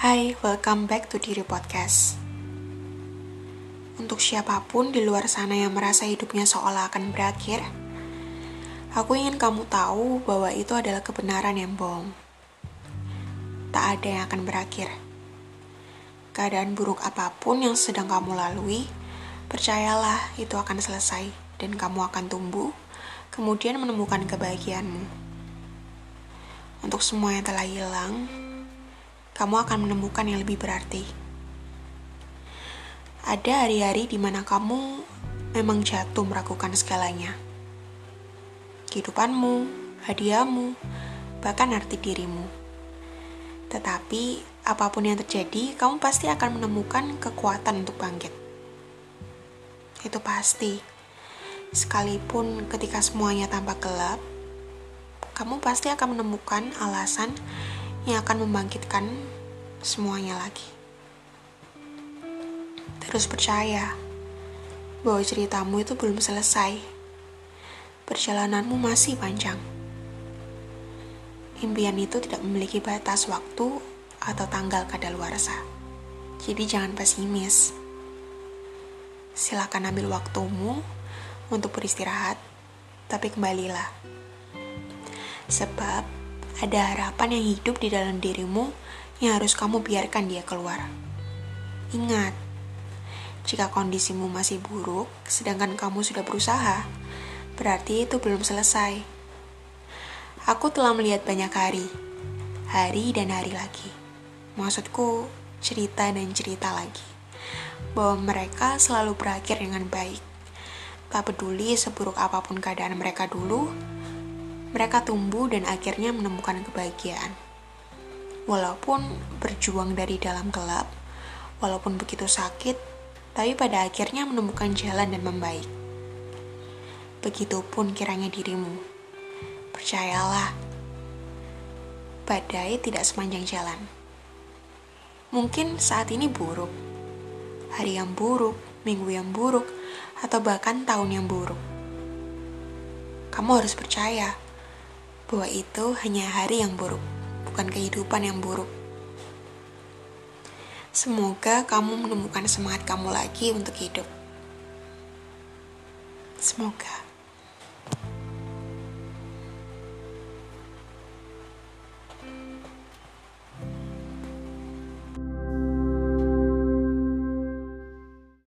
Hai, welcome back to Diri Podcast. Untuk siapa pun di luar sana yang merasa hidupnya seolah akan berakhir, aku ingin kamu tahu bahwa itu adalah kebenaran yang bohong. Tak ada yang akan berakhir. Keadaan buruk apa pun yang sedang kamu lalui, percayalah itu akan selesai dan kamu akan tumbuh, kemudian menemukan kebahagiaanmu. Untuk semua yang telah hilang, kamu akan menemukan yang lebih berarti. Ada hari-hari di mana kamu memang jatuh meragukan segalanya. Kehidupanmu, hadiahmu, bahkan arti dirimu. Tetapi, apa pun yang terjadi, kamu pasti akan menemukan kekuatan untuk bangkit. Itu pasti. Sekalipun ketika semuanya tampak gelap, kamu pasti akan menemukan alasan yang akan membangkitkan semuanya lagi. Terus percaya bahwa ceritamu itu belum selesai. Perjalananmu masih panjang. Impian itu tidak memiliki batas waktu atau tanggal kadaluarsa. Jadi jangan pesimis. Silakan ambil waktumu untuk beristirahat, tapi kembalilah. Sebab ada harapan yang hidup di dalam dirimu yang harus kamu biarkan dia keluar. Ingat, jika kondisimu masih buruk, sedangkan kamu sudah berusaha, berarti itu belum selesai. Aku telah melihat banyak hari, hari dan hari lagi. Maksudku, cerita dan cerita lagi. Bahwa mereka selalu berakhir dengan baik. Tak peduli seburuk apa pun keadaan mereka dulu, mereka tumbuh dan akhirnya menemukan kebahagiaan. Walaupun berjuang dari dalam gelap, walaupun begitu sakit, tapi pada akhirnya menemukan jalan dan membaik. Begitupun kiranya dirimu. Percayalah, badai tidak sepanjang jalan. Mungkin saat ini buruk, hari yang buruk, minggu yang buruk, atau bahkan tahun yang buruk. Kamu harus percaya bahwa itu hanya hari yang buruk, bukan kehidupan yang buruk. Semoga kamu menemukan semangat kamu lagi untuk hidup. Semoga.